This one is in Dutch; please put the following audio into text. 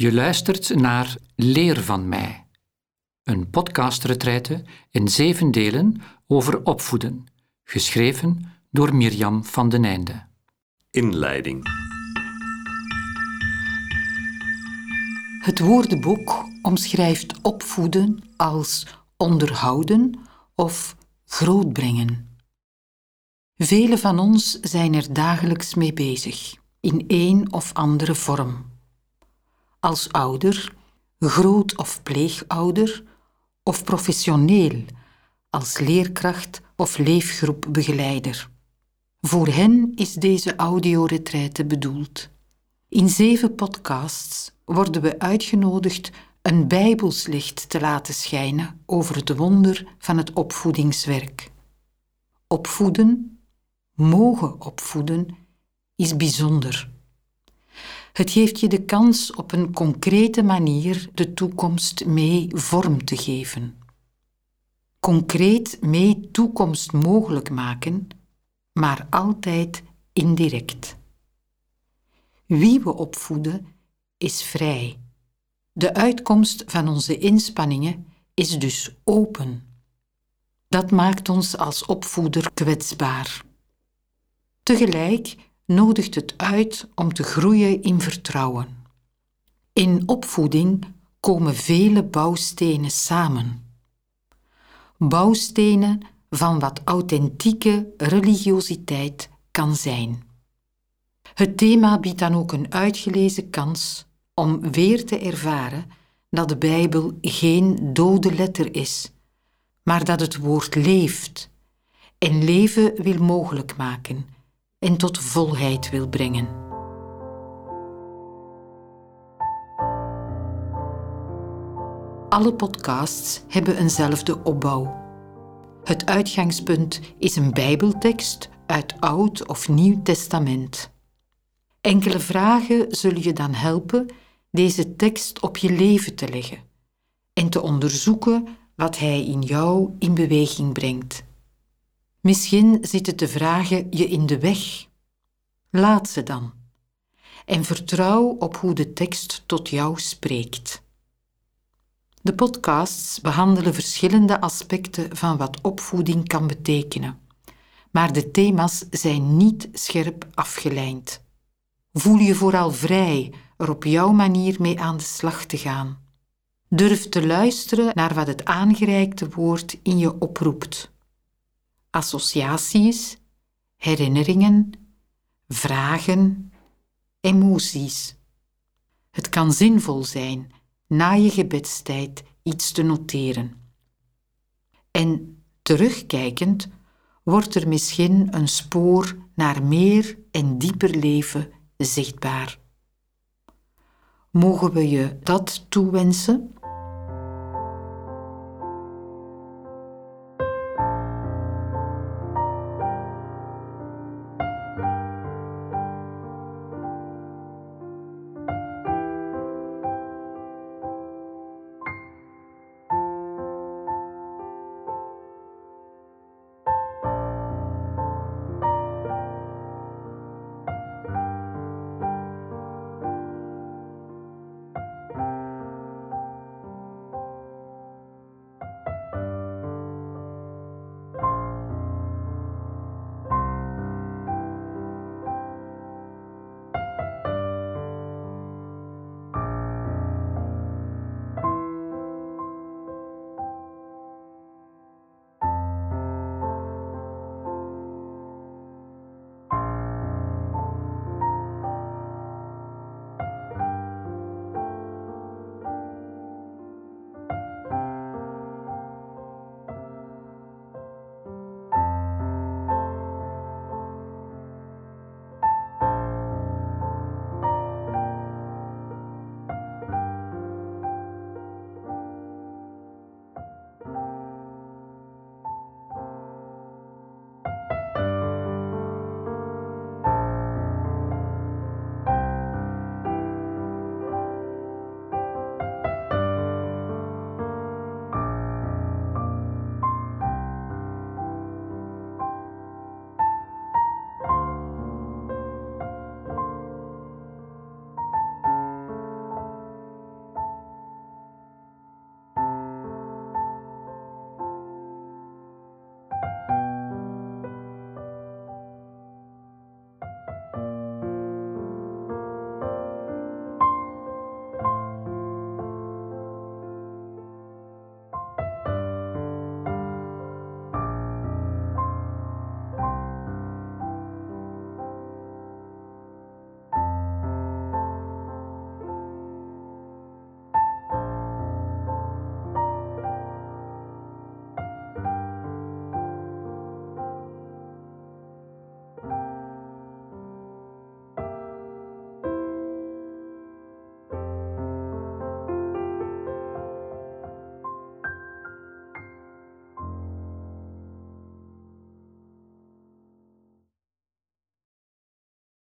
Je luistert naar Leer van mij, een podcastretreite in zeven delen over opvoeden, geschreven door Mirjam van den Einde. Inleiding. Het woordenboek omschrijft opvoeden als onderhouden of grootbrengen. Velen van ons zijn er dagelijks mee bezig, in een of andere vorm. Als ouder, groot- of pleegouder, of professioneel, als leerkracht of leefgroepbegeleider. Voor hen is deze audioretraite bedoeld. In zeven podcasts worden we uitgenodigd een bijbelslicht te laten schijnen over het wonder van het opvoedingswerk. Opvoeden, mogen opvoeden, is bijzonder. Het geeft je de kans op een concrete manier de toekomst mee vorm te geven. Concreet mee toekomst mogelijk maken, maar altijd indirect. Wie we opvoeden is vrij. De uitkomst van onze inspanningen is dus open. Dat maakt ons als opvoeder kwetsbaar. Tegelijk nodigt het uit om te groeien in vertrouwen. In opvoeding komen vele bouwstenen samen. Bouwstenen van wat authentieke religiositeit kan zijn. Het thema biedt dan ook een uitgelezen kans om weer te ervaren dat de Bijbel geen dode letter is, maar dat het woord leeft en leven wil mogelijk maken en tot volheid wil brengen. Alle podcasts hebben eenzelfde opbouw. Het uitgangspunt is een Bijbeltekst uit Oud of Nieuw Testament. Enkele vragen zullen je dan helpen deze tekst op je leven te leggen en te onderzoeken wat hij in jou in beweging brengt. Misschien zitten de vragen je in de weg. Laat ze dan en vertrouw op hoe de tekst tot jou spreekt. De podcasts behandelen verschillende aspecten van wat opvoeding kan betekenen, maar de thema's zijn niet scherp afgelijnd. Voel je vooral vrij er op jouw manier mee aan de slag te gaan. Durf te luisteren naar wat het aangereikte woord in je oproept. Associaties, herinneringen, vragen, emoties. Het kan zinvol zijn na je gebedstijd iets te noteren. En terugkijkend wordt er misschien een spoor naar meer en dieper leven zichtbaar. Mogen we je dat toewensen?